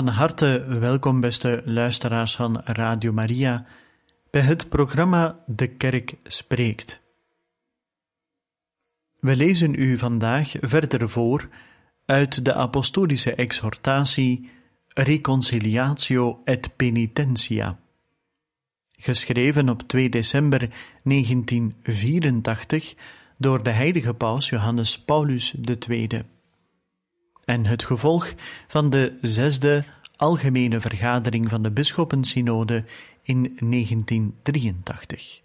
Van harte welkom, beste luisteraars van Radio Maria, bij het programma De Kerk Spreekt. We lezen u vandaag verder voor uit de apostolische exhortatie Reconciliatio et Penitentia, geschreven op 2 december 1984 door de heilige paus Johannes Paulus II en het gevolg van de zesde algemene vergadering van de bisschoppensynode in 1983.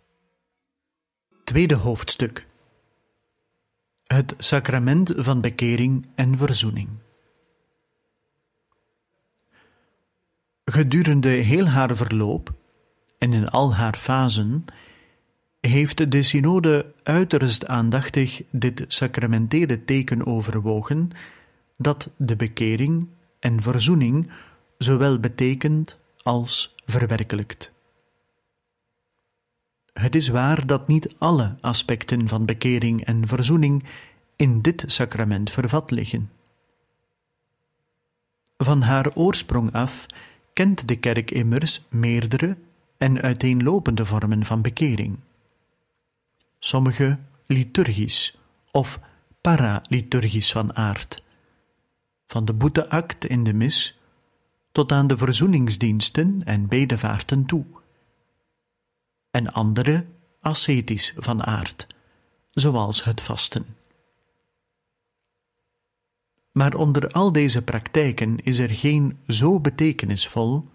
Tweede hoofdstuk. Het sacrament van bekering en verzoening. Gedurende heel haar verloop en in al haar fasen heeft de synode uiterst aandachtig dit sacramentele teken overwogen dat de bekering en verzoening zowel betekent als verwerkelijkt. Het is waar dat niet alle aspecten van bekering en verzoening in dit sacrament vervat liggen. Van haar oorsprong af kent de kerk immers meerdere en uiteenlopende vormen van bekering. Sommige liturgisch of paraliturgisch van aard, van de boeteact in de mis tot aan de verzoeningsdiensten en bedevaarten toe, en andere ascetisch van aard, zoals het vasten. Maar onder al deze praktijken is er geen zo betekenisvol,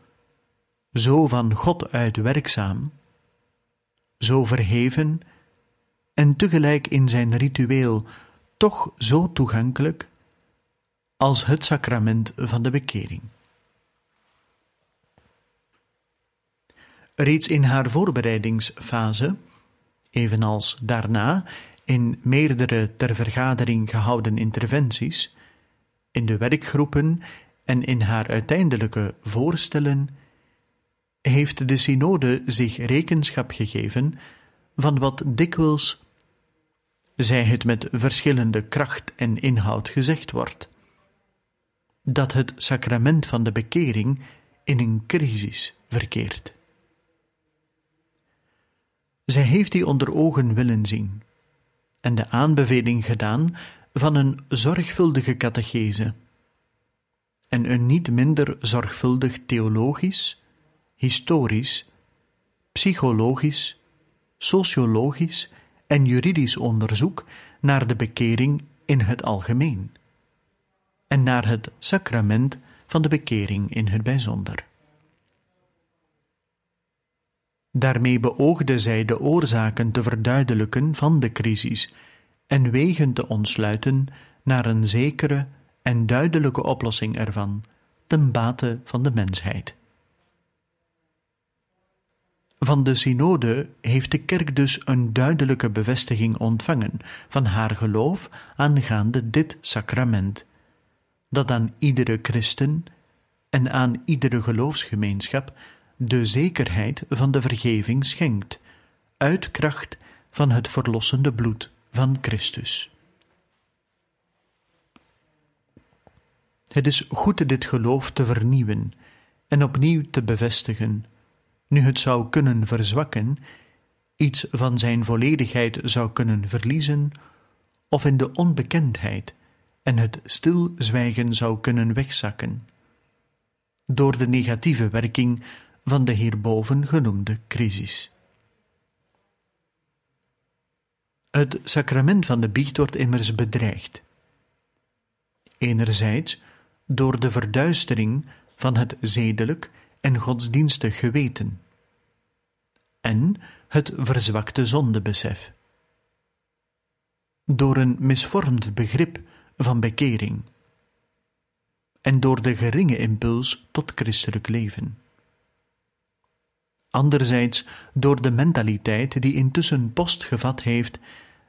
zo van God uit werkzaam, zo verheven en tegelijk in zijn ritueel toch zo toegankelijk als het sacrament van de bekering. Reeds in haar voorbereidingsfase, evenals daarna in meerdere ter vergadering gehouden interventies, in de werkgroepen en in haar uiteindelijke voorstellen, heeft de synode zich rekenschap gegeven van wat dikwijls, zij het met verschillende kracht en inhoud gezegd wordt, dat het sacrament van de bekering in een crisis verkeert. Zij heeft die onder ogen willen zien en de aanbeveling gedaan van een zorgvuldige catechese en een niet minder zorgvuldig theologisch, historisch, psychologisch, sociologisch en juridisch onderzoek naar de bekering in het algemeen en naar het sacrament van de bekering in het bijzonder. Daarmee beoogde zij de oorzaken te verduidelijken van de crisis en wegen te ontsluiten naar een zekere en duidelijke oplossing ervan, ten bate van de mensheid. Van de synode heeft de kerk dus een duidelijke bevestiging ontvangen van haar geloof aangaande dit sacrament, dat aan iedere christen en aan iedere geloofsgemeenschap de zekerheid van de vergeving schenkt, uit kracht van het verlossende bloed van Christus. Het is goed dit geloof te vernieuwen en opnieuw te bevestigen, nu het zou kunnen verzwakken, iets van zijn volledigheid zou kunnen verliezen, of in de onbekendheid en het stilzwijgen zou kunnen wegzakken, door de negatieve werking van de hierboven genoemde crisis. Het sacrament van de biecht wordt immers bedreigd. Enerzijds door de verduistering van het zedelijk en godsdienstig geweten, en het verzwakte zondebesef. door een misvormd begrip van bekering en door de geringe impuls tot christelijk leven. Anderzijds door de mentaliteit die intussen post gevat heeft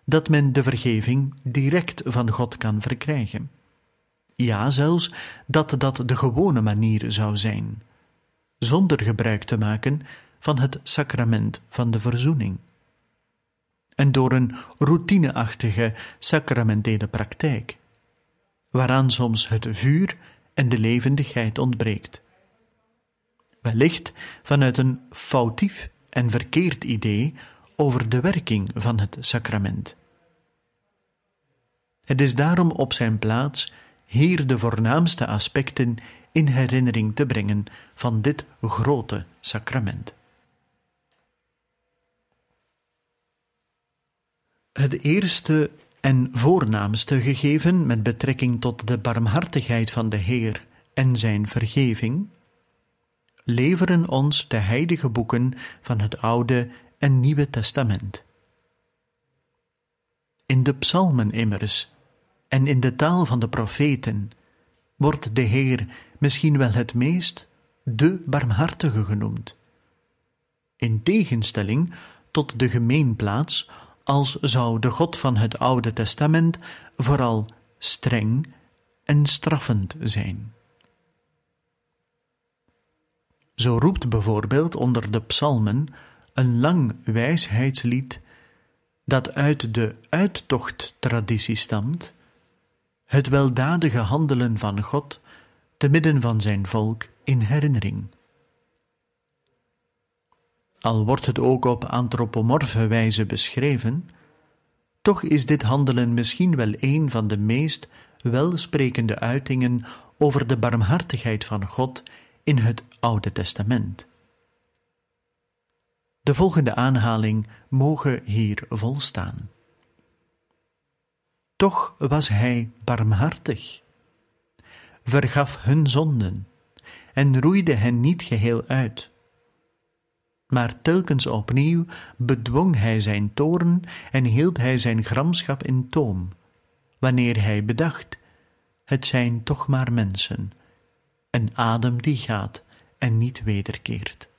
dat men de vergeving direct van God kan verkrijgen. Ja, zelfs dat dat de gewone manier zou zijn, zonder gebruik te maken van het sacrament van de verzoening. En door een routineachtige sacramentele praktijk, waaraan soms het vuur en de levendigheid ontbreekt. Wellicht vanuit een foutief en verkeerd idee over de werking van het sacrament. Het is daarom op zijn plaats hier de voornaamste aspecten in herinnering te brengen van dit grote sacrament. Het eerste en voornaamste gegeven met betrekking tot de barmhartigheid van de Heer en zijn vergeving, leveren ons de heilige boeken van het Oude en Nieuwe Testament. In de psalmen immers en in de taal van de profeten wordt de Heer misschien wel het meest de barmhartige genoemd. In tegenstelling tot de gemeenplaats als zou de God van het Oude Testament vooral streng en straffend zijn. Zo roept bijvoorbeeld onder de psalmen een lang wijsheidslied dat uit de uittochttraditie stamt, het weldadige handelen van God te midden van zijn volk in herinnering. Al wordt het ook op antropomorfe wijze beschreven, toch is dit handelen misschien wel een van de meest welsprekende uitingen over de barmhartigheid van God in het Oude Testament. De volgende aanhaling mogen hier volstaan. Toch was hij barmhartig, vergaf hun zonden en roeide hen niet geheel uit maar telkens opnieuw bedwong hij zijn toorn en hield hij zijn gramschap in toom, wanneer hij bedacht: het zijn toch maar mensen, een adem die gaat en niet wederkeert.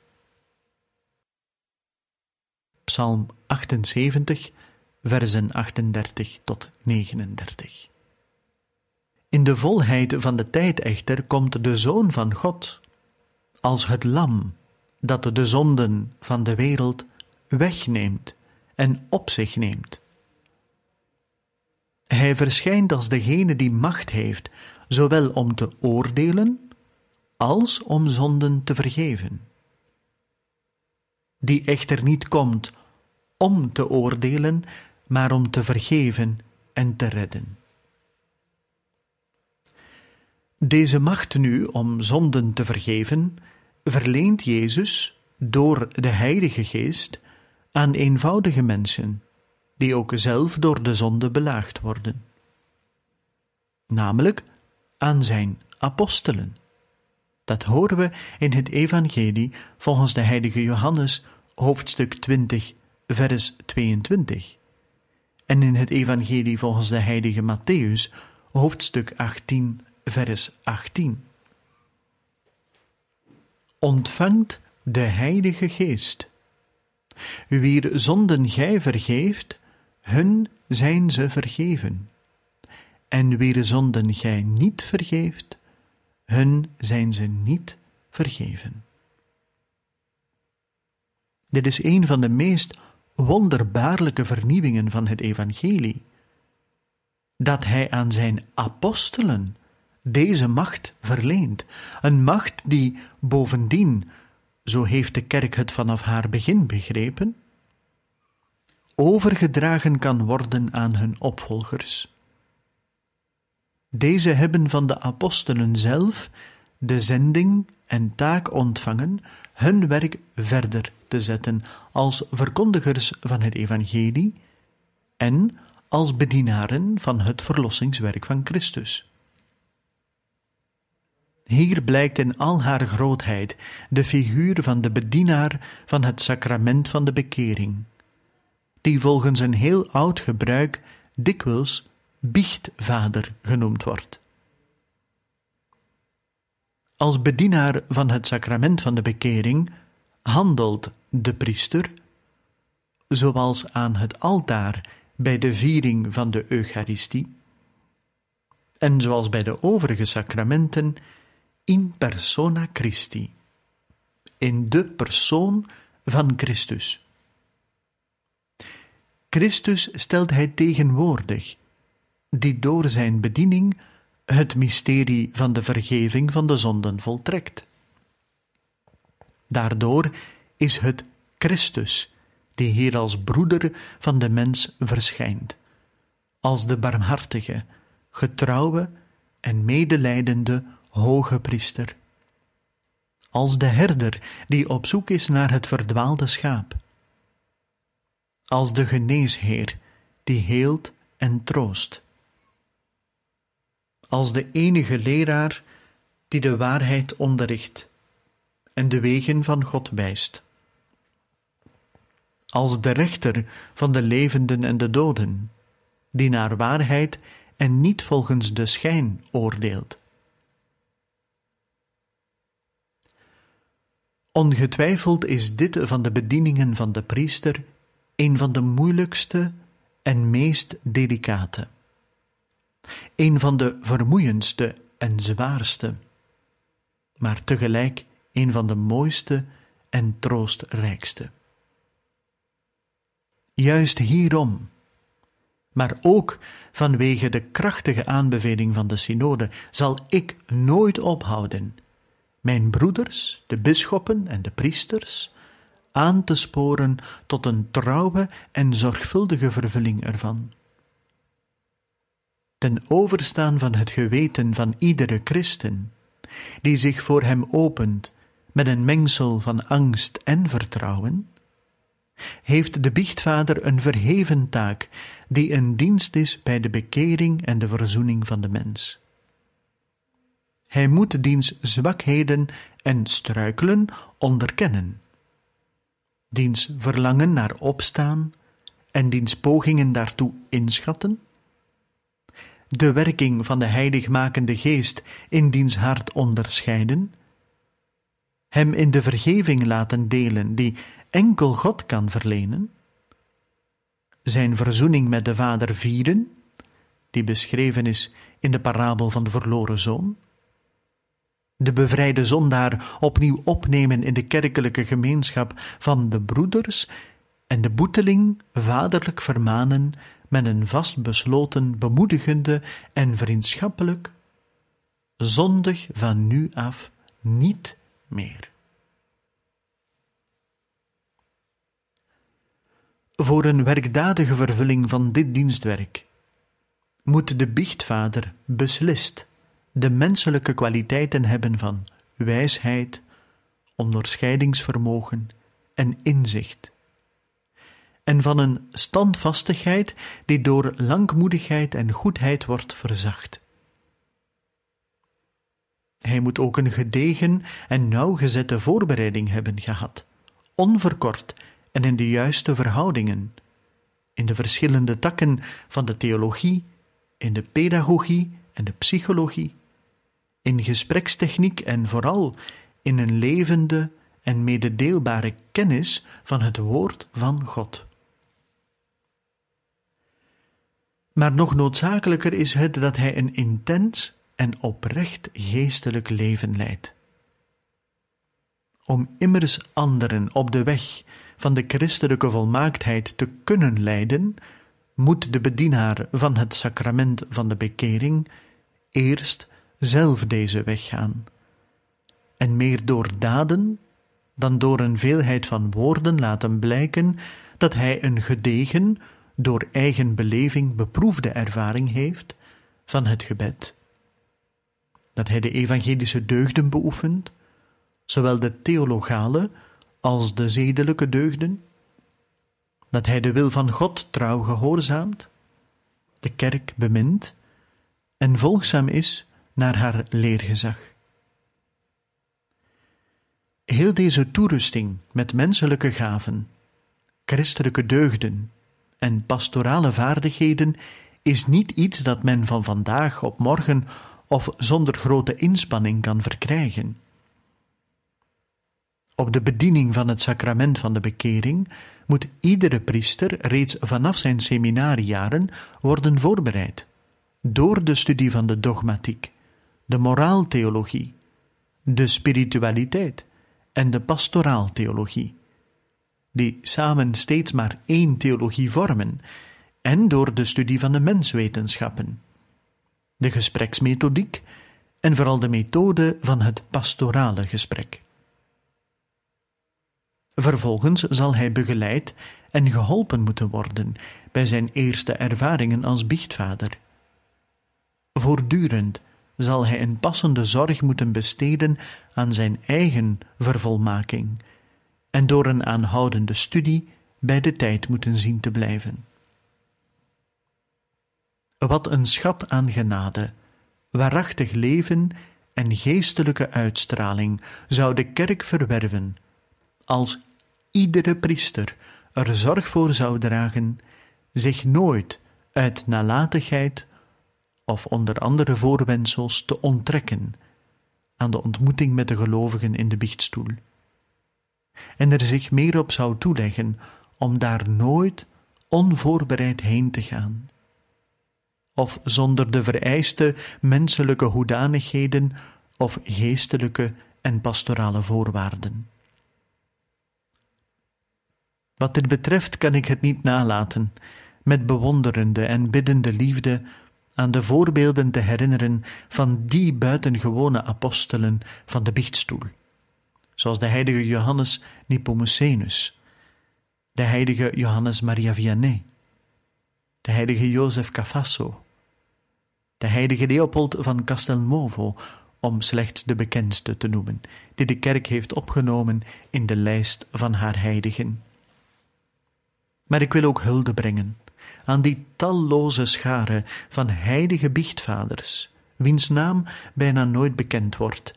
Psalm 78, versen 38 tot 39. In de volheid van de tijd echter komt de Zoon van God als het lam dat de zonden van de wereld wegneemt en op zich neemt. Hij verschijnt als degene die macht heeft, zowel om te oordelen als om zonden te vergeven. Die echter niet komt om te oordelen, maar om te vergeven en te redden. Deze macht nu om zonden te vergeven verleent Jezus door de Heilige Geest aan eenvoudige mensen, die ook zelf door de zonde belaagd worden, namelijk aan zijn apostelen. Dat horen we in het Evangelie volgens de heilige Johannes, hoofdstuk 20, vers 22, en in het Evangelie volgens de heilige Matthäus, hoofdstuk 18, vers 18 ontvangt de Heilige Geest. Wier zonden gij vergeeft, hun zijn ze vergeven. En wier zonden gij niet vergeeft, hun zijn ze niet vergeven. Dit is een van de meest wonderbaarlijke vernieuwingen van het Evangelie. Dat hij aan zijn apostelen deze macht verleent. Een macht die bovendien, zo heeft de kerk het vanaf haar begin begrepen, overgedragen kan worden aan hun opvolgers. Deze hebben van de apostelen zelf de zending en taak ontvangen hun werk verder te zetten als verkondigers van het evangelie en als bedienaren van het verlossingswerk van Christus. Hier blijkt in al haar grootheid de figuur van de bedienaar van het sacrament van de bekering, die volgens een heel oud gebruik dikwijls biechtvader genoemd wordt. Als bedienaar van het sacrament van de bekering handelt de priester, zoals aan het altaar bij de viering van de Eucharistie, en zoals bij de overige sacramenten, in persona Christi, in de persoon van Christus. Christus stelt hij tegenwoordig, die door zijn bediening het mysterie van de vergeving van de zonden voltrekt. Daardoor is het Christus die hier als broeder van de mens verschijnt, als de barmhartige, getrouwe en medelijdende hoge priester, als de herder die op zoek is naar het verdwaalde schaap, als de geneesheer die heelt en troost, als de enige leraar die de waarheid onderricht en de wegen van God wijst, als de rechter van de levenden en de doden, die naar waarheid en niet volgens de schijn oordeelt. Ongetwijfeld is dit van de bedieningen van de priester een van de moeilijkste en meest delicate, een van de vermoeiendste en zwaarste, maar tegelijk een van de mooiste en troostrijkste. Juist hierom, maar ook vanwege de krachtige aanbeveling van de synode, zal ik nooit ophouden mijn broeders, de bisschoppen en de priesters, aan te sporen tot een trouwe en zorgvuldige vervulling ervan. Ten overstaan van het geweten van iedere christen, die zich voor hem opent met een mengsel van angst en vertrouwen, heeft de biechtvader een verheven taak die een dienst is bij de bekering en de verzoening van de mens. Hij moet diens zwakheden en struikelen onderkennen, diens verlangen naar opstaan en diens pogingen daartoe inschatten, de werking van de heiligmakende geest in diens hart onderscheiden, hem in de vergeving laten delen die enkel God kan verlenen, zijn verzoening met de Vader vieren, die beschreven is in de parabel van de verloren zoon, de bevrijde zondaar opnieuw opnemen in de kerkelijke gemeenschap van de broeders en de boeteling vaderlijk vermanen met een vastbesloten, bemoedigende en vriendschappelijk zondig van nu af niet meer. Voor een werkdadige vervulling van dit dienstwerk moet de biechtvader beslist de menselijke kwaliteiten hebben van wijsheid, onderscheidingsvermogen en inzicht, en van een standvastigheid die door langmoedigheid en goedheid wordt verzacht. Hij moet ook een gedegen en nauwgezette voorbereiding hebben gehad, onverkort en in de juiste verhoudingen, in de verschillende takken van de theologie, in de pedagogie en de psychologie, in gesprekstechniek en vooral in een levende en mededeelbare kennis van het woord van God. Maar nog noodzakelijker is het dat hij een intens en oprecht geestelijk leven leidt. Om immers anderen op de weg van de christelijke volmaaktheid te kunnen leiden, moet de bedienaar van het sacrament van de bekering eerst zelf deze weg gaan, en meer door daden dan door een veelheid van woorden laten blijken dat hij een gedegen, door eigen beleving beproefde ervaring heeft van het gebed, dat hij de evangelische deugden beoefent, zowel de theologale als de zedelijke deugden, dat hij de wil van God trouw gehoorzaamt, de kerk bemint en volgzaam is naar haar leergezag. Heel deze toerusting met menselijke gaven, christelijke deugden en pastorale vaardigheden is niet iets dat men van vandaag op morgen of zonder grote inspanning kan verkrijgen. Op de bediening van het sacrament van de bekering moet iedere priester reeds vanaf zijn seminariejaren worden voorbereid door de studie van de dogmatiek, de moraaltheologie, de spiritualiteit en de pastoraaltheologie, die samen steeds maar één theologie vormen, en door de studie van de menswetenschappen, de gespreksmethodiek en vooral de methode van het pastorale gesprek. Vervolgens zal hij begeleid en geholpen moeten worden bij zijn eerste ervaringen als biechtvader. Voortdurend zal hij een passende zorg moeten besteden aan zijn eigen vervolmaking en door een aanhoudende studie bij de tijd moeten zien te blijven. Wat een schat aan genade, waarachtig leven en geestelijke uitstraling zou de kerk verwerven als iedere priester er zorg voor zou dragen zich nooit uit nalatigheid of onder andere voorwendsels te onttrekken aan de ontmoeting met de gelovigen in de biechtstoel, en er zich meer op zou toeleggen om daar nooit onvoorbereid heen te gaan, of zonder de vereiste menselijke hoedanigheden of geestelijke en pastorale voorwaarden. Wat dit betreft kan ik het niet nalaten met bewonderende en biddende liefde aan de voorbeelden te herinneren van die buitengewone apostelen van de biechtstoel, zoals de heilige Johannes Nepomucenus, de heilige Johannes Maria Vianney, de heilige Jozef Cafasso, de heilige Leopold van Castelnuovo, om slechts de bekendste te noemen, die de kerk heeft opgenomen in de lijst van haar heiligen. Maar ik wil ook hulde brengen aan die talloze schare van heilige biechtvaders, wiens naam bijna nooit bekend wordt,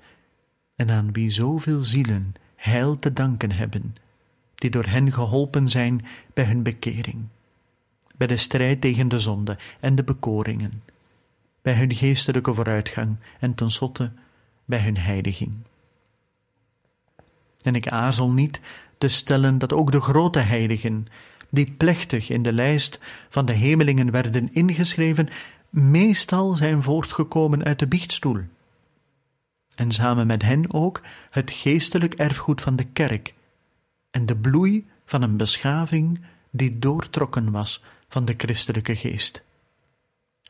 en aan wie zoveel zielen heil te danken hebben, die door hen geholpen zijn bij hun bekering, bij de strijd tegen de zonde en de bekoringen, bij hun geestelijke vooruitgang en tenslotte bij hun heiliging. En ik aarzel niet te stellen dat ook de grote heiligen, die plechtig in de lijst van de hemelingen werden ingeschreven, meestal zijn voortgekomen uit de biechtstoel. En samen met hen ook het geestelijk erfgoed van de kerk en de bloei van een beschaving die doortrokken was van de christelijke geest.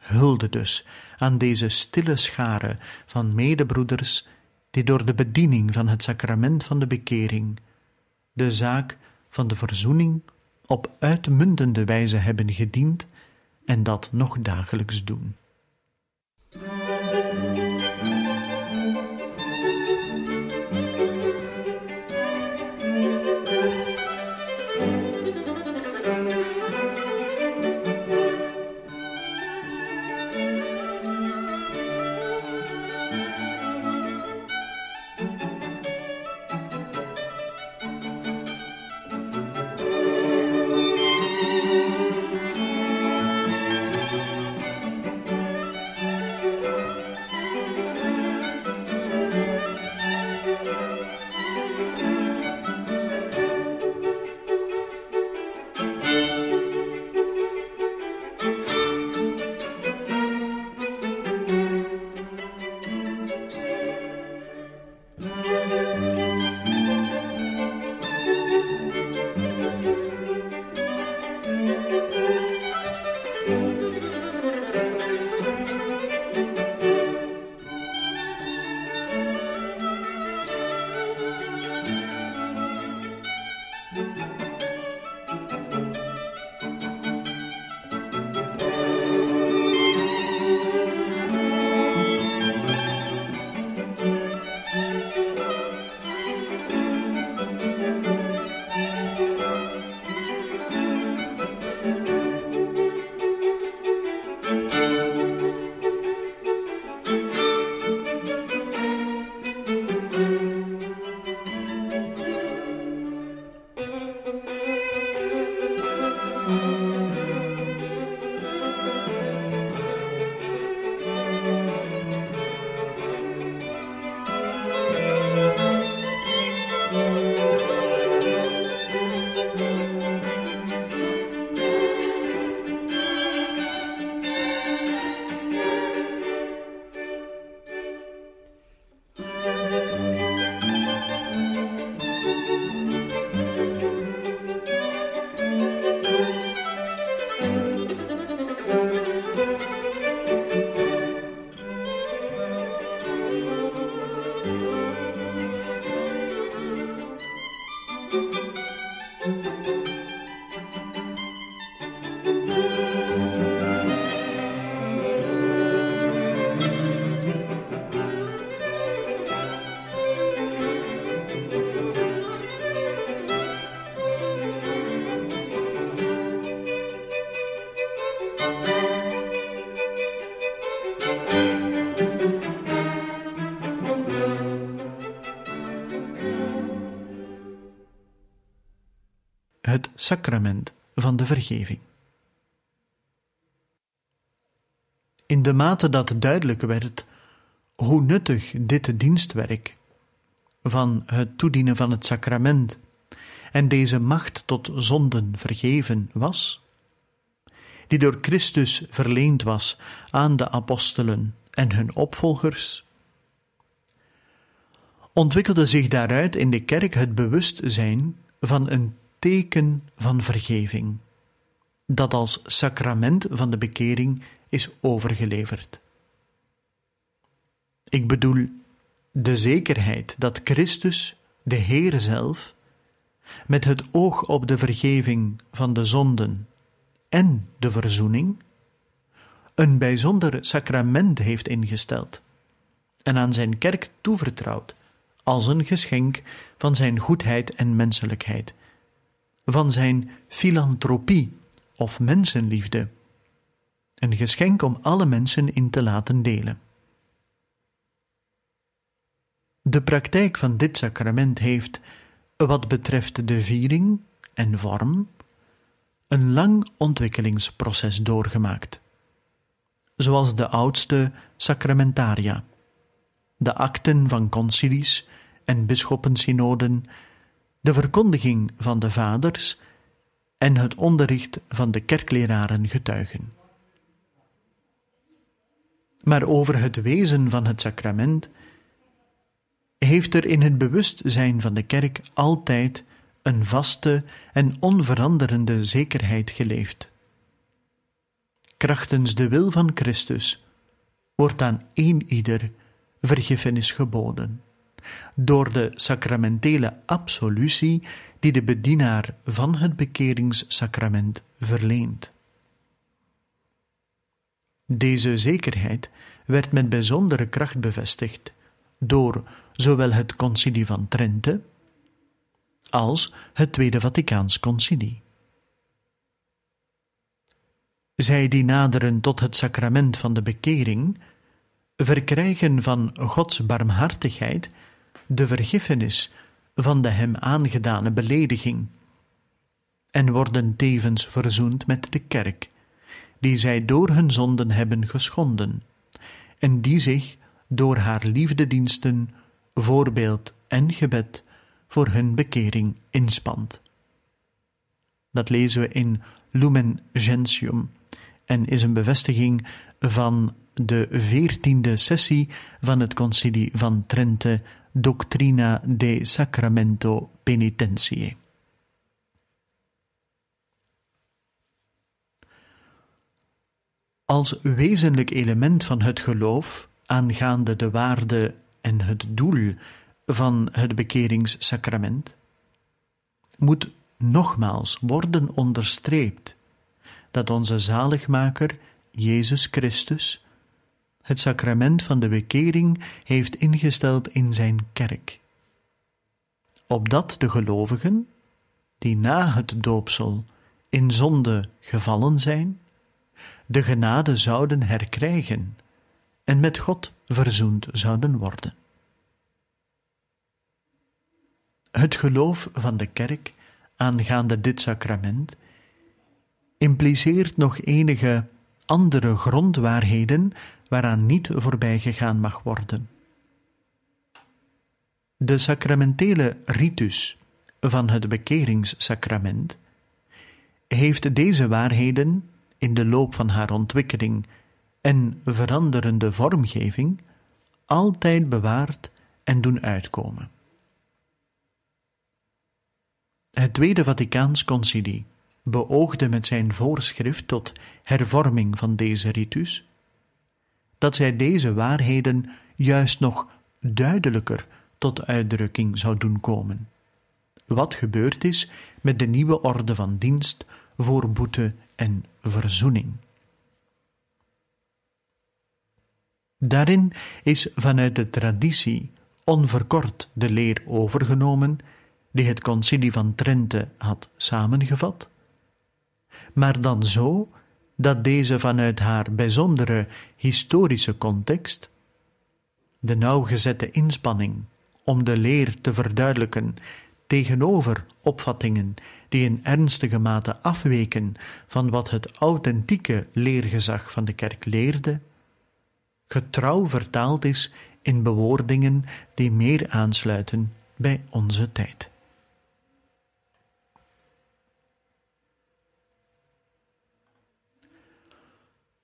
Hulde dus aan deze stille schare van medebroeders die door de bediening van het sacrament van de bekering de zaak van de verzoening op uitmuntende wijze hebben gediend en dat nog dagelijks doen. Sacrament van de vergeving. In de mate dat duidelijk werd hoe nuttig dit dienstwerk van het toedienen van het sacrament en deze macht tot zonden vergeven was, die door Christus verleend was aan de apostelen en hun opvolgers, ontwikkelde zich daaruit in de kerk het bewustzijn van een teken van vergeving, dat als sacrament van de bekering is overgeleverd. Ik bedoel de zekerheid dat Christus, de Heer zelf, met het oog op de vergeving van de zonden en de verzoening, een bijzonder sacrament heeft ingesteld en aan zijn kerk toevertrouwd als een geschenk van zijn goedheid en menselijkheid van zijn filantropie of mensenliefde, een geschenk om alle mensen in te laten delen. De praktijk van dit sacrament heeft, wat betreft de viering en vorm, een lang ontwikkelingsproces doorgemaakt, zoals de oudste sacramentaria, de akten van concilies en bisschoppensynoden de verkondiging van de vaders en het onderricht van de kerkleraren getuigen. Maar over het wezen van het sacrament heeft er in het bewustzijn van de kerk altijd een vaste en onveranderende zekerheid geleefd. Krachtens de wil van Christus wordt aan één ieder vergiffenis geboden door de sacramentele absolutie die de bedienaar van het bekeringssacrament verleent. Deze zekerheid werd met bijzondere kracht bevestigd door zowel het Concilie van Trente als het Tweede Vaticaans Concilie. Zij die naderen tot het sacrament van de bekering, verkrijgen van Gods barmhartigheid de vergiffenis van de hem aangedane belediging en worden tevens verzoend met de kerk, die zij door hun zonden hebben geschonden, en die zich door haar liefdediensten, voorbeeld en gebed voor hun bekering inspant. Dat lezen we in Lumen Gentium en is een bevestiging van de veertiende sessie van het Concilie van Trente Doctrina de Sacramento Penitentiae. Als wezenlijk element van het geloof aangaande de waarde en het doel van het bekeringssacrament moet nogmaals worden onderstreept dat onze zaligmaker Jezus Christus het sacrament van de bekering heeft ingesteld in zijn kerk. Opdat de gelovigen, die na het doopsel in zonde gevallen zijn, de genade zouden herkrijgen en met God verzoend zouden worden. Het geloof van de kerk aangaande dit sacrament impliceert nog enige andere grondwaarheden waaraan niet voorbij gegaan mag worden. De sacramentele ritus van het bekeringssacrament heeft deze waarheden in de loop van haar ontwikkeling en veranderende vormgeving altijd bewaard en doen uitkomen. Het Tweede Vaticaans Concilie beoogde met zijn voorschrift tot hervorming van deze ritus dat zij deze waarheden juist nog duidelijker tot uitdrukking zou doen komen, wat gebeurd is met de nieuwe orde van dienst voor boete en verzoening. Daarin is vanuit de traditie onverkort de leer overgenomen die het concilie van Trente had samengevat, maar dan zo dat deze vanuit haar bijzondere historische context, de nauwgezette inspanning om de leer te verduidelijken tegenover opvattingen die in ernstige mate afweken van wat het authentieke leergezag van de kerk leerde, getrouw vertaald is in bewoordingen die meer aansluiten bij onze tijd.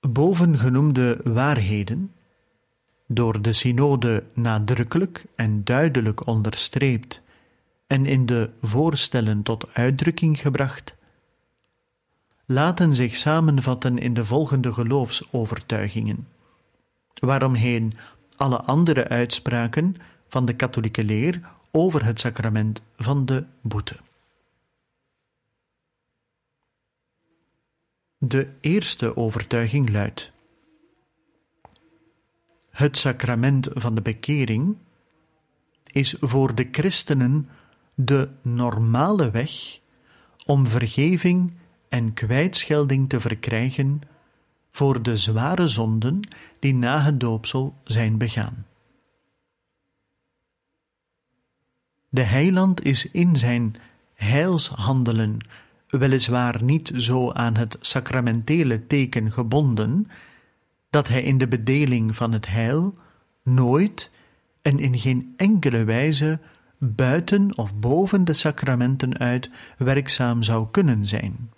Bovengenoemde waarheden, door de synode nadrukkelijk en duidelijk onderstreept en in de voorstellen tot uitdrukking gebracht, laten zich samenvatten in de volgende geloofsovertuigingen, waaromheen alle andere uitspraken van de katholieke leer over het sacrament van de boete. De eerste overtuiging luidt: Het sacrament van de bekering is voor de christenen de normale weg om vergeving en kwijtschelding te verkrijgen voor de zware zonden die na het doopsel zijn begaan. De heiland is in zijn heilshandelen weliswaar niet zo aan het sacramentele teken gebonden, dat hij in de bedeling van het heil nooit en in geen enkele wijze buiten of boven de sacramenten uit werkzaam zou kunnen zijn.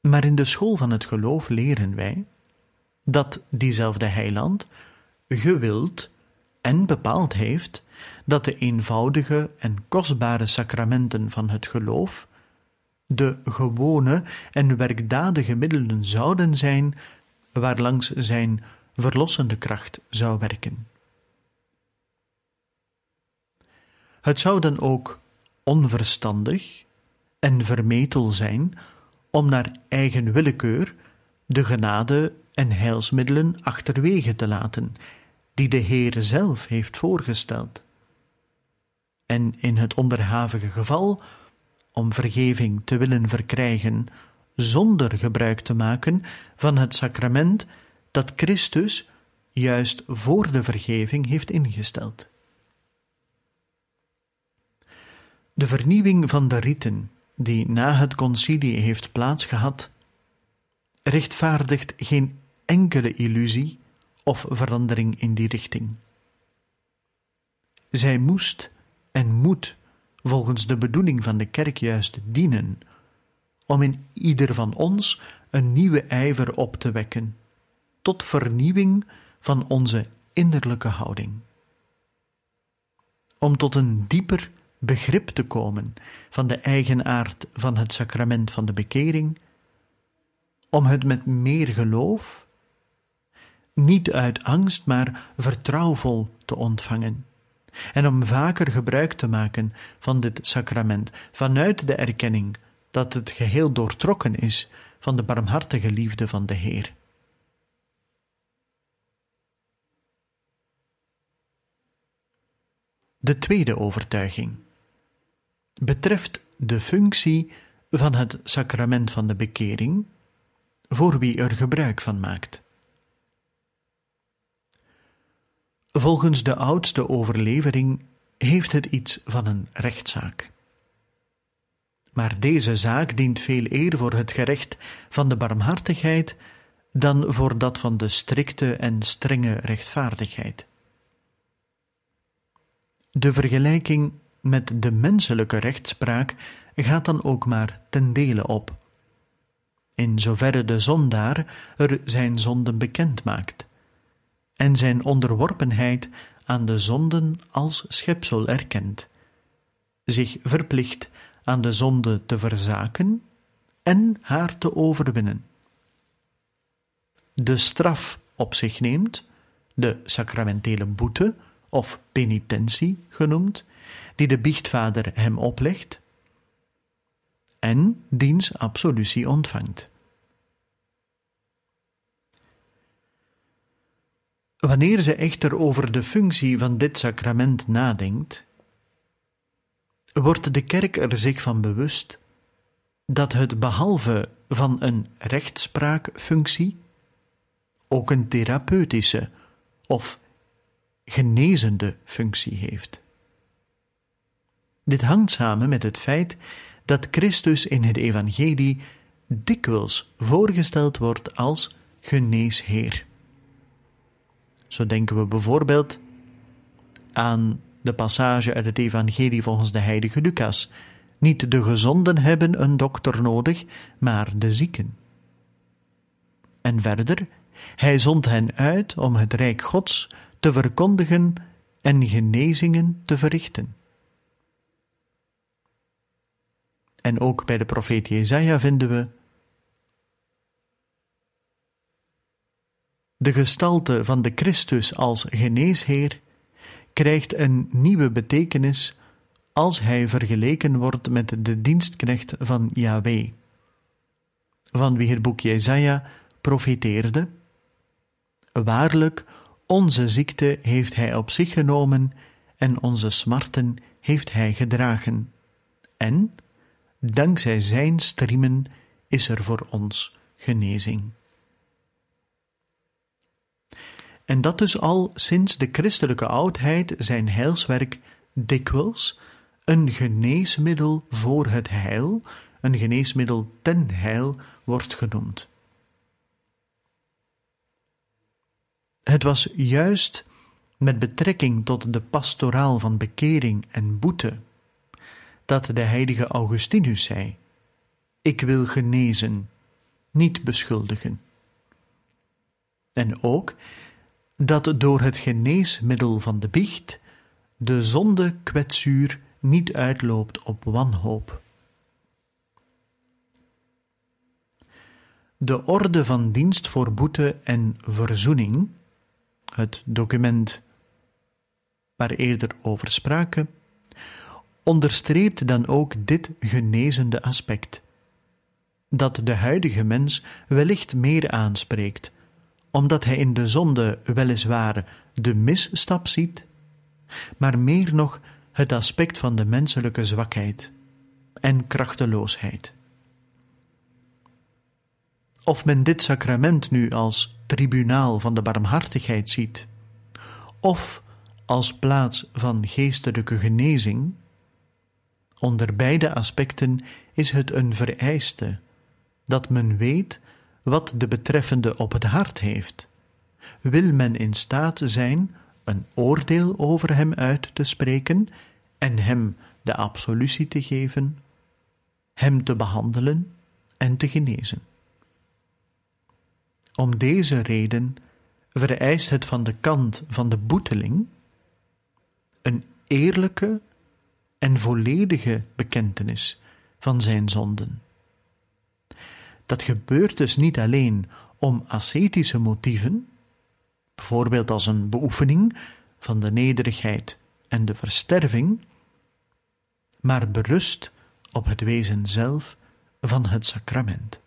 Maar in de school van het geloof leren wij dat diezelfde heiland gewild en bepaald heeft dat de eenvoudige en kostbare sacramenten van het geloof de gewone en werkdadige middelen zouden zijn waarlangs zijn verlossende kracht zou werken. Het zou dan ook onverstandig en vermetel zijn om naar eigen willekeur de genade en heilsmiddelen achterwege te laten, die de Heer zelf heeft voorgesteld. En in het onderhavige geval, om vergeving te willen verkrijgen, zonder gebruik te maken van het sacrament dat Christus juist voor de vergeving heeft ingesteld. De vernieuwing van de riten, die na het concilie heeft plaatsgehad, rechtvaardigt geen enkele illusie of verandering in die richting. Zij moest en moet volgens de bedoeling van de kerk juist dienen om in ieder van ons een nieuwe ijver op te wekken, tot vernieuwing van onze innerlijke houding. Om tot een dieper begrip te komen van de eigenaard van het sacrament van de bekering, om het met meer geloof, niet uit angst, maar vertrouwvol te ontvangen, en om vaker gebruik te maken van dit sacrament vanuit de erkenning dat het geheel doortrokken is van de barmhartige liefde van de Heer. De tweede overtuiging betreft de functie van het sacrament van de bekering voor wie er gebruik van maakt. Volgens de oudste overlevering heeft het iets van een rechtszaak. Maar deze zaak dient veel eer voor het gerecht van de barmhartigheid dan voor dat van de strikte en strenge rechtvaardigheid. De vergelijking met de menselijke rechtspraak gaat dan ook maar ten dele op. In zoverre de zondaar er zijn zonden bekend maakt en zijn onderworpenheid aan de zonden als schepsel erkent, zich verplicht aan de zonde te verzaken en haar te overwinnen. De straf op zich neemt, de sacramentele boete of penitentie genoemd, die de biechtvader hem oplegt en diens absolutie ontvangt. Wanneer ze echter over de functie van dit sacrament nadenkt, wordt de kerk er zich van bewust dat het behalve van een rechtspraakfunctie ook een therapeutische of genezende functie heeft. Dit hangt samen met het feit dat Christus in het Evangelie dikwijls voorgesteld wordt als geneesheer. Zo denken we bijvoorbeeld aan de passage uit het Evangelie volgens de heilige Lucas. Niet de gezonden hebben een dokter nodig, maar de zieken. En verder, hij zond hen uit om het rijk Gods te verkondigen en genezingen te verrichten. En ook bij de profeet Jezaja vinden we de gestalte van de Christus als geneesheer krijgt een nieuwe betekenis als hij vergeleken wordt met de dienstknecht van Yahweh, van wie het boek Jezaja profeteerde. Waarlijk, onze ziekte heeft hij op zich genomen en onze smarten heeft hij gedragen. En, dankzij zijn striemen, is er voor ons genezing. En dat dus al sinds de christelijke oudheid zijn heilswerk dikwijls een geneesmiddel voor het heil, een geneesmiddel ten heil wordt genoemd. Het was juist met betrekking tot de pastoraal van bekering en boete dat de heilige Augustinus zei: Ik wil genezen, niet beschuldigen. En ook dat door het geneesmiddel van de biecht de zonde kwetsuur niet uitloopt op wanhoop. De orde van dienst voor boete en verzoening, het document waar eerder over spraken, onderstreept dan ook dit genezende aspect, dat de huidige mens wellicht meer aanspreekt omdat hij in de zonde weliswaar de misstap ziet, maar meer nog het aspect van de menselijke zwakheid en krachteloosheid. Of men dit sacrament nu als tribunaal van de barmhartigheid ziet, of als plaats van geestelijke genezing, onder beide aspecten is het een vereiste dat men weet wat de betreffende op het hart heeft. Wil men in staat zijn een oordeel over hem uit te spreken en hem de absolutie te geven, hem te behandelen en te genezen. Om deze reden vereist het van de kant van de boeteling een eerlijke en volledige bekentenis van zijn zonden. Dat gebeurt dus niet alleen om ascetische motieven, bijvoorbeeld als een beoefening van de nederigheid en de versterving, maar berust op het wezen zelf van het sacrament.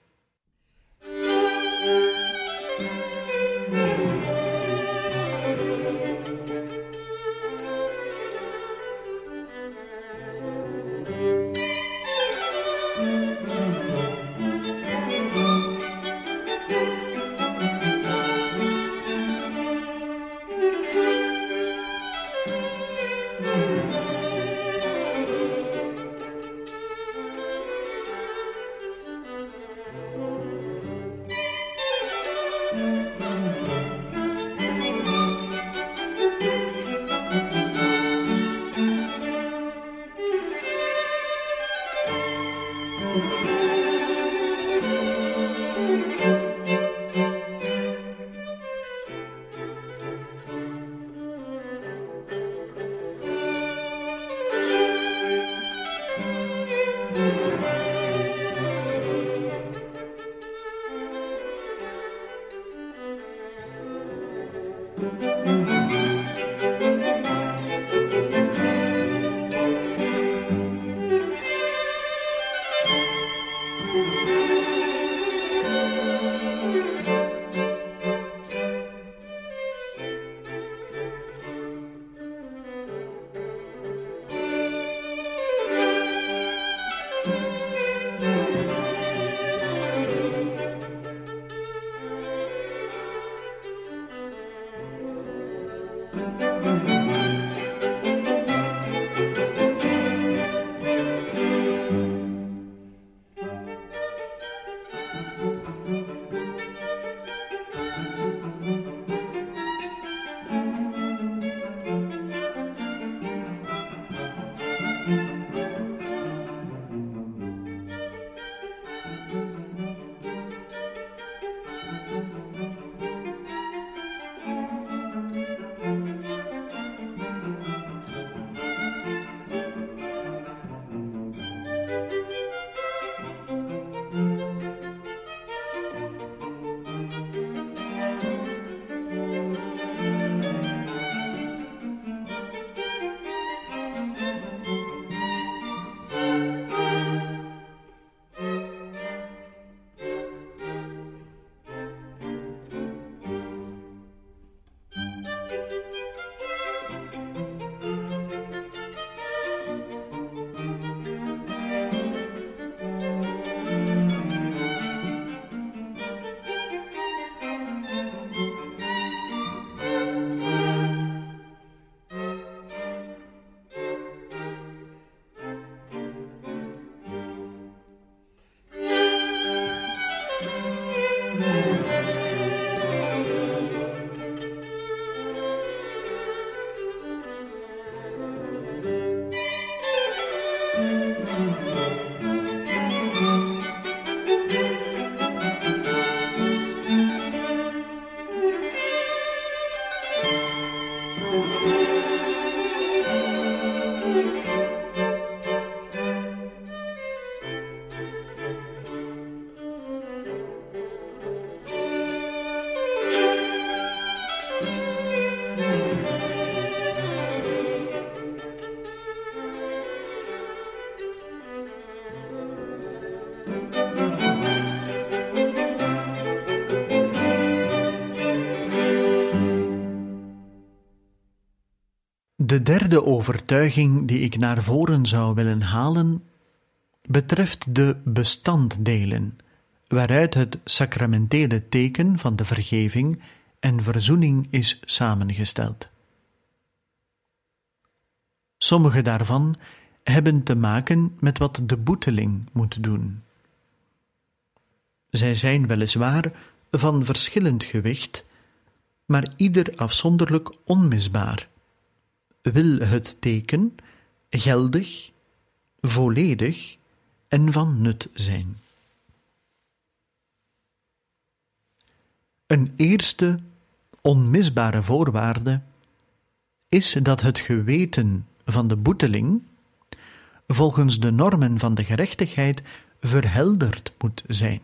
Derde overtuiging die ik naar voren zou willen halen, betreft de bestanddelen, waaruit het sacramentele teken van de vergeving en verzoening is samengesteld. Sommige daarvan hebben te maken met wat de boeteling moet doen. Zij zijn weliswaar van verschillend gewicht, maar ieder afzonderlijk onmisbaar wil het teken geldig, volledig en van nut zijn. Een eerste onmisbare voorwaarde is dat het geweten van de boeteling volgens de normen van de gerechtigheid verhelderd moet zijn.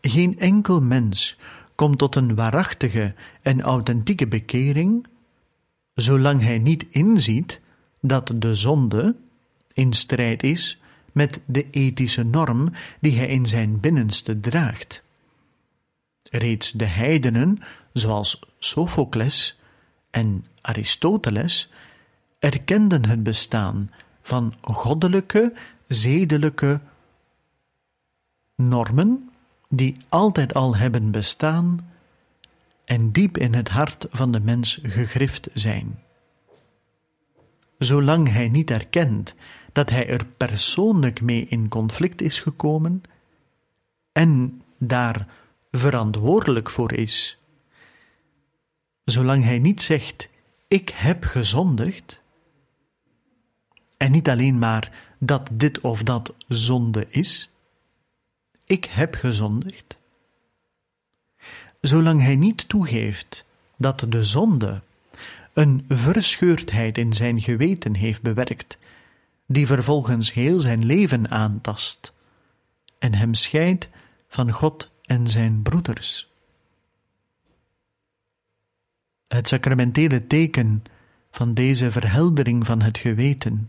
Geen enkel mens komt tot een waarachtige en authentieke bekering zolang hij niet inziet dat de zonde in strijd is met de ethische norm die hij in zijn binnenste draagt. Reeds de heidenen, zoals Sophocles en Aristoteles, erkenden het bestaan van goddelijke, zedelijke normen die altijd al hebben bestaan en diep in het hart van de mens gegrift zijn. Zolang hij niet erkent dat hij er persoonlijk mee in conflict is gekomen en daar verantwoordelijk voor is, zolang hij niet zegt: Ik heb gezondigd, en niet alleen maar dat dit of dat zonde is, ik heb gezondigd, zolang hij niet toegeeft dat de zonde een verscheurdheid in zijn geweten heeft bewerkt, die vervolgens heel zijn leven aantast en hem scheidt van God en zijn broeders. Het sacramentele teken van deze verheldering van het geweten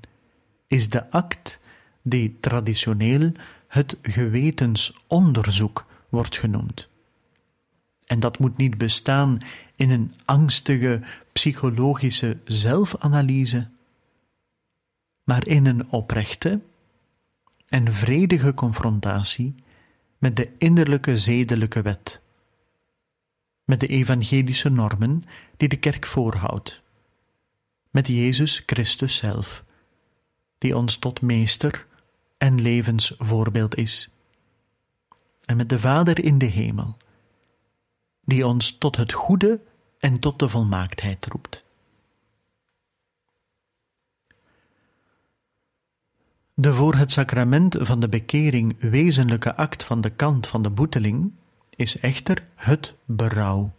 is de act die traditioneel het gewetensonderzoek wordt genoemd. En dat moet niet bestaan in een angstige psychologische zelfanalyse, maar in een oprechte en vredige confrontatie met de innerlijke zedelijke wet, met de evangelische normen die de kerk voorhoudt, met Jezus Christus zelf, die ons tot meester en levensvoorbeeld is, en met de Vader in de hemel die ons tot het goede en tot de volmaaktheid roept. De voor het sacrament van de bekering wezenlijke act van de kant van de boeteling is echter het berouw.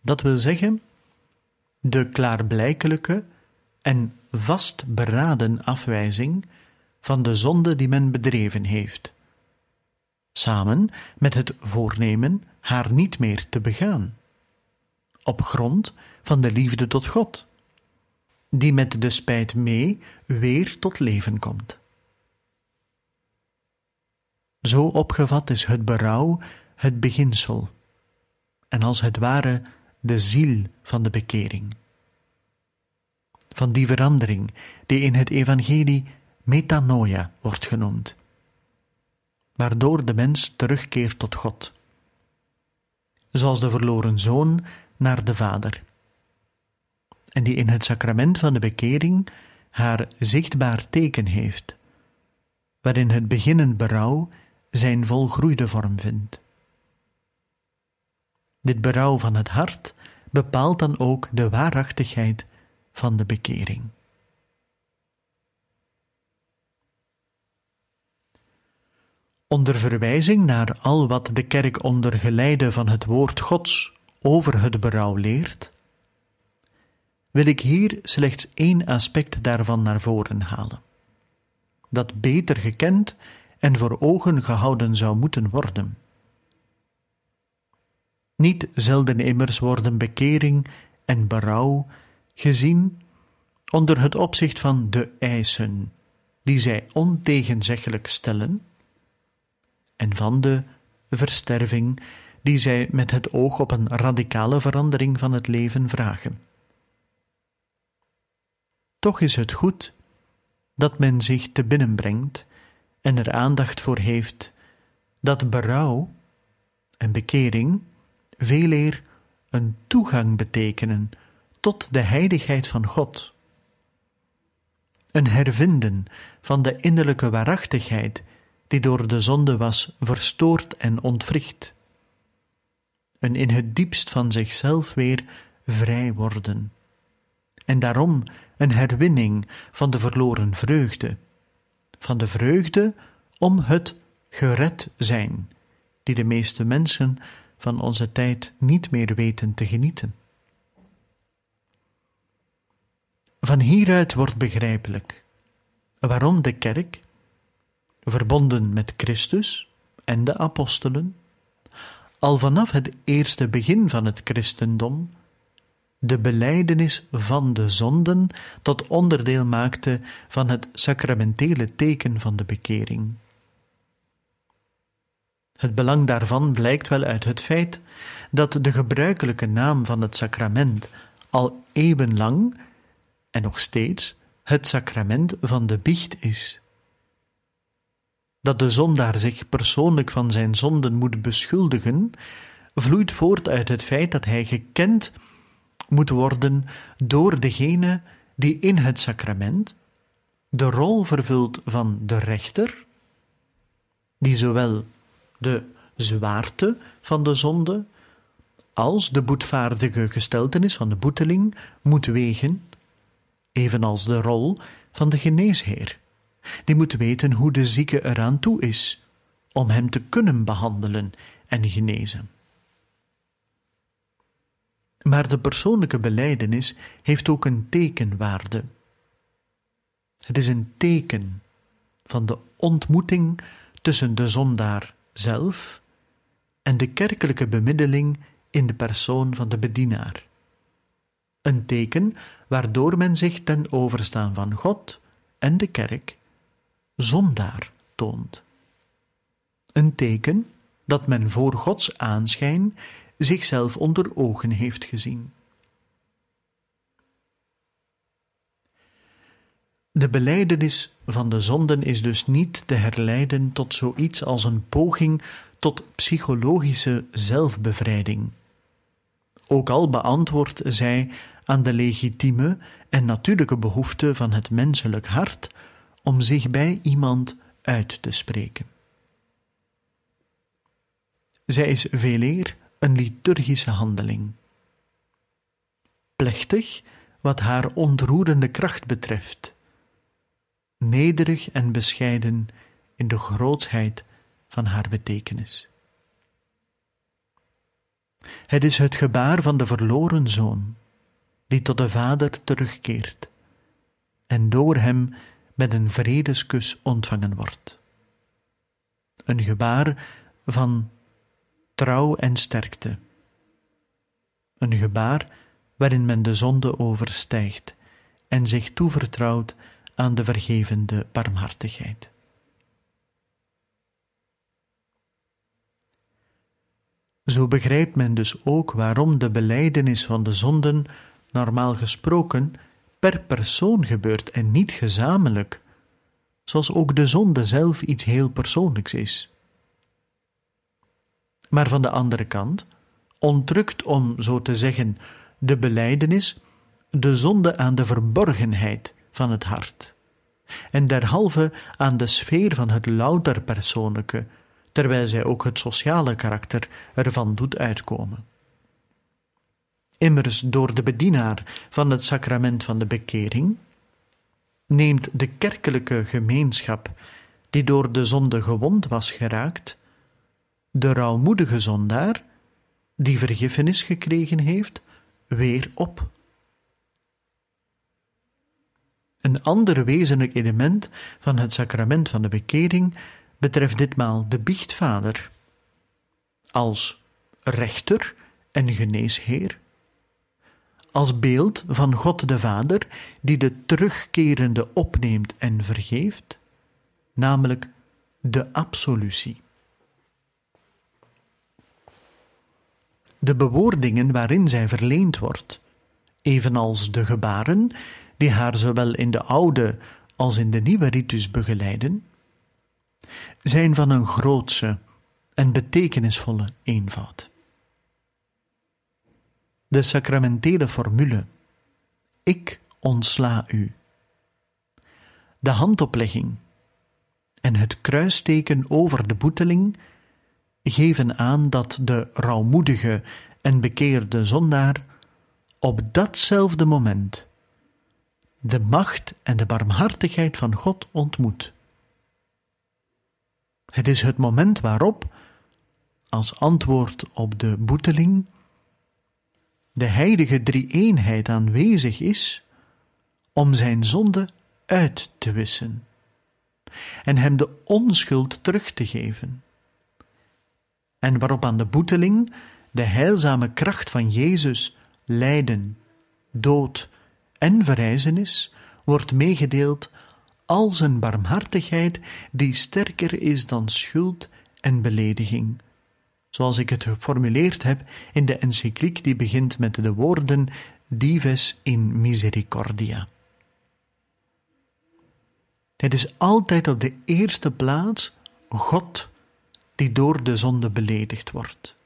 Dat wil zeggen, de klaarblijkelijke en vastberaden afwijzing van de zonde die men bedreven heeft, samen met het voornemen haar niet meer te begaan, op grond van de liefde tot God, die met de spijt mee weer tot leven komt. Zo opgevat is het berouw het beginsel en als het ware de ziel van de bekering. Van die verandering die in het evangelie metanoia wordt genoemd, waardoor de mens terugkeert tot God zoals de verloren zoon naar de Vader, en die in het sacrament van de bekering haar zichtbaar teken heeft, waarin het beginnend berouw zijn volgroeide vorm vindt. Dit berouw van het hart bepaalt dan ook de waarachtigheid van de bekering. Onder verwijzing naar al wat de kerk onder geleide van het woord Gods over het berouw leert, wil ik hier slechts één aspect daarvan naar voren halen, dat beter gekend en voor ogen gehouden zou moeten worden. Niet zelden immers worden bekering en berouw gezien onder het opzicht van de eisen die zij ontegenzeggelijk stellen, en van de versterving die zij met het oog op een radicale verandering van het leven vragen. Toch is het goed dat men zich te binnen brengt en er aandacht voor heeft dat berouw en bekering veel eer een toegang betekenen tot de heiligheid van God. Een hervinden van de innerlijke waarachtigheid die door de zonde was verstoord en ontwricht. Een in het diepst van zichzelf weer vrij worden. En daarom een herwinning van de verloren vreugde, van de vreugde om het gered zijn, die de meeste mensen van onze tijd niet meer weten te genieten. Van hieruit wordt begrijpelijk waarom de kerk, verbonden met Christus en de apostelen, al vanaf het eerste begin van het christendom de belijdenis van de zonden tot onderdeel maakte van het sacramentele teken van de bekering. Het belang daarvan blijkt wel uit het feit dat de gebruikelijke naam van het sacrament al eeuwenlang en nog steeds het sacrament van de biecht is. Dat de zondaar zich persoonlijk van zijn zonden moet beschuldigen, vloeit voort uit het feit dat hij gekend moet worden door degene die in het sacrament de rol vervult van de rechter, die zowel de zwaarte van de zonde als de boetvaardige gesteltenis van de boeteling moet wegen, evenals de rol van de geneesheer. Die moet weten hoe de zieke eraan toe is, om hem te kunnen behandelen en genezen. Maar de persoonlijke belijdenis heeft ook een tekenwaarde. Het is een teken van de ontmoeting tussen de zondaar zelf en de kerkelijke bemiddeling in de persoon van de bedienaar. Een teken waardoor men zich ten overstaan van God en de kerk zondaar toont. Een teken dat men voor Gods aanschijn zichzelf onder ogen heeft gezien. De belijdenis van de zonden is dus niet te herleiden tot zoiets als een poging tot psychologische zelfbevrijding. Ook al beantwoordt zij aan de legitieme en natuurlijke behoefte van het menselijk hart om zich bij iemand uit te spreken. Zij is veeleer een liturgische handeling. Plechtig wat haar ontroerende kracht betreft, nederig en bescheiden in de grootsheid van haar betekenis. Het is het gebaar van de verloren zoon, die tot de vader terugkeert en door hem met een vredeskus ontvangen wordt. Een gebaar van trouw en sterkte. Een gebaar waarin men de zonde overstijgt en zich toevertrouwt aan de vergevende barmhartigheid. Zo begrijpt men dus ook waarom de belijdenis van de zonden normaal gesproken per persoon gebeurt en niet gezamenlijk, zoals ook de zonde zelf iets heel persoonlijks is. Maar van de andere kant ontrukt, om zo te zeggen, de belijdenis de zonde aan de verborgenheid van het hart, en derhalve aan de sfeer van het louter persoonlijke, terwijl zij ook het sociale karakter ervan doet uitkomen. Immers door de bedienaar van het sacrament van de bekering neemt de kerkelijke gemeenschap, die door de zonde gewond was geraakt, de rouwmoedige zondaar, die vergiffenis gekregen heeft, weer op. Een ander wezenlijk element van het sacrament van de bekering betreft ditmaal de biechtvader. Als rechter en geneesheer, als beeld van God de Vader, die de terugkerende opneemt en vergeeft, namelijk de absolutie. De bewoordingen waarin zij verleend wordt, evenals de gebaren die haar zowel in de oude als in de nieuwe ritus begeleiden, zijn van een grootse en betekenisvolle eenvoud. De sacramentele formule Ik ontsla u. De handoplegging en het kruisteken over de boeteling geven aan dat de rouwmoedige en bekeerde zondaar op datzelfde moment de macht en de barmhartigheid van God ontmoet. Het is het moment waarop, als antwoord op de boeteling, de heilige drie-eenheid aanwezig is om zijn zonde uit te wissen en hem de onschuld terug te geven. En waarop aan de boeteling de heilzame kracht van Jezus lijden, dood en verrijzenis wordt meegedeeld als een barmhartigheid die sterker is dan schuld en belediging. Zoals ik het geformuleerd heb in de encycliek die begint met de woorden Dives in misericordia. Het is altijd op de eerste plaats God die door de zonde beledigd wordt.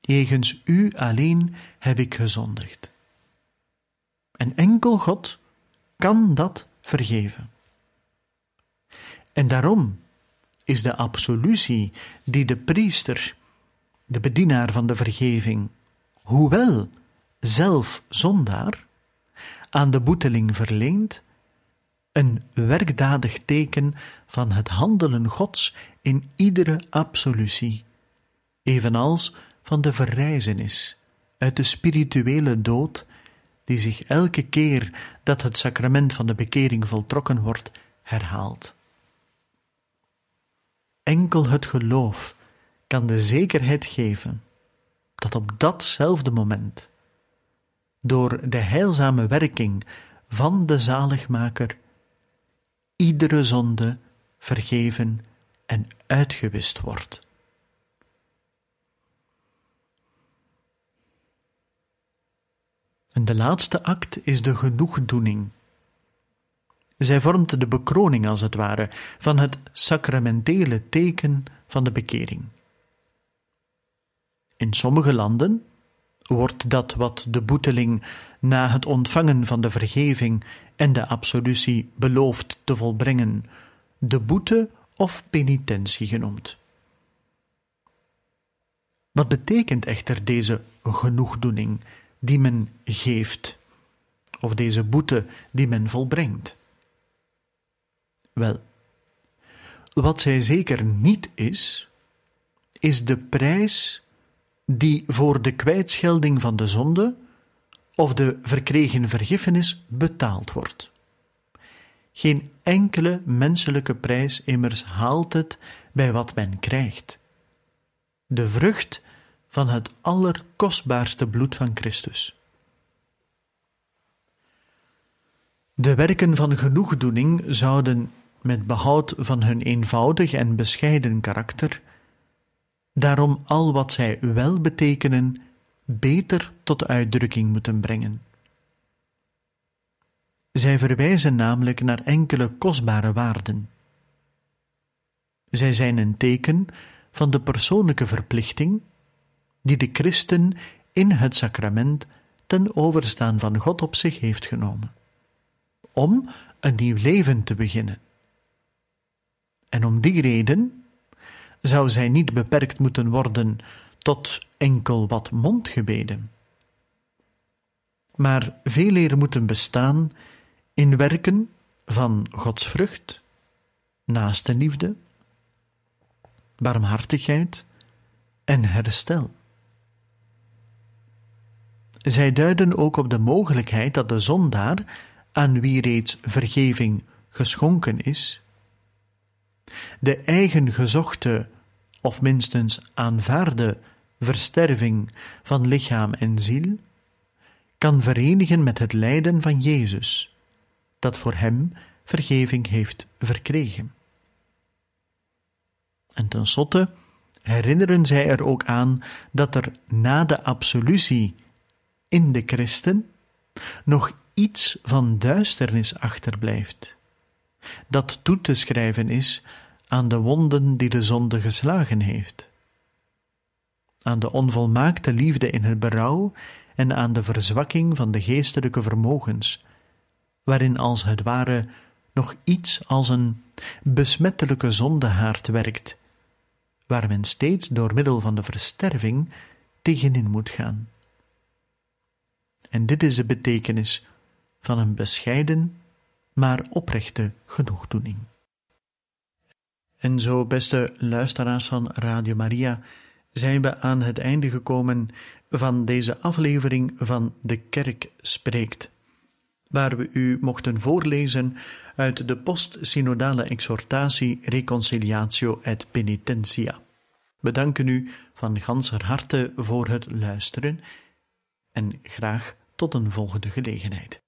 Jegens u alleen heb ik gezondigd. En enkel God kan dat vergeven. En daarom is de absolutie die de priester, de bedienaar van de vergeving, hoewel zelf zondaar, aan de boeteling verleent, een werkdadig teken van het handelen Gods in iedere absolutie, evenals van de verrijzenis uit de spirituele dood, die zich elke keer dat het sacrament van de bekering voltrokken wordt, herhaalt. Enkel het geloof kan de zekerheid geven dat op datzelfde moment, door de heilzame werking van de zaligmaker, iedere zonde vergeven en uitgewist wordt. En de laatste act is de genoegdoening. Zij vormt de bekroning, als het ware, van het sacramentele teken van de bekering. In sommige landen wordt dat wat de boeteling na het ontvangen van de vergeving en de absolutie belooft te volbrengen, de boete of penitentie genoemd. Wat betekent echter deze genoegdoening die men geeft, of deze boete die men volbrengt? Wel, wat zij zeker niet is, is de prijs die voor de kwijtschelding van de zonde of de verkregen vergiffenis betaald wordt. Geen enkele menselijke prijs immers haalt het bij wat men krijgt. De vrucht van het allerkostbaarste bloed van Christus. De werken van genoegdoening zouden, met behoud van hun eenvoudig en bescheiden karakter, daarom al wat zij wel betekenen, beter tot uitdrukking moeten brengen. Zij verwijzen namelijk naar enkele kostbare waarden. Zij zijn een teken van de persoonlijke verplichting die de christen in het sacrament ten overstaan van God op zich heeft genomen, om een nieuw leven te beginnen. En om die reden zou zij niet beperkt moeten worden tot enkel wat mondgebeden, maar veel eer moeten bestaan in werken van Gods vrucht, naaste liefde, barmhartigheid en herstel. Zij duiden ook op de mogelijkheid dat de zondaar, aan wie reeds vergeving geschonken is, de eigen gezochte of minstens aanvaarde versterving van lichaam en ziel kan verenigen met het lijden van Jezus, dat voor hem vergeving heeft verkregen. En tenslotte herinneren zij er ook aan dat er na de absolutie in de christen nog iets van duisternis achterblijft, dat toe te schrijven is aan de wonden die de zonde geslagen heeft, aan de onvolmaakte liefde in het berouw en aan de verzwakking van de geestelijke vermogens, waarin als het ware nog iets als een besmettelijke zondehaard werkt, waar men steeds door middel van de versterving tegenin moet gaan. En dit is de betekenis van een bescheiden, maar oprechte genoegdoening. En zo, beste luisteraars van Radio Maria, zijn we aan het einde gekomen van deze aflevering van De Kerk Spreekt, waar we u mochten voorlezen uit de post-synodale exhortatie Reconciliatio et Penitentia. We danken u van ganser harte voor het luisteren en graag tot een volgende gelegenheid.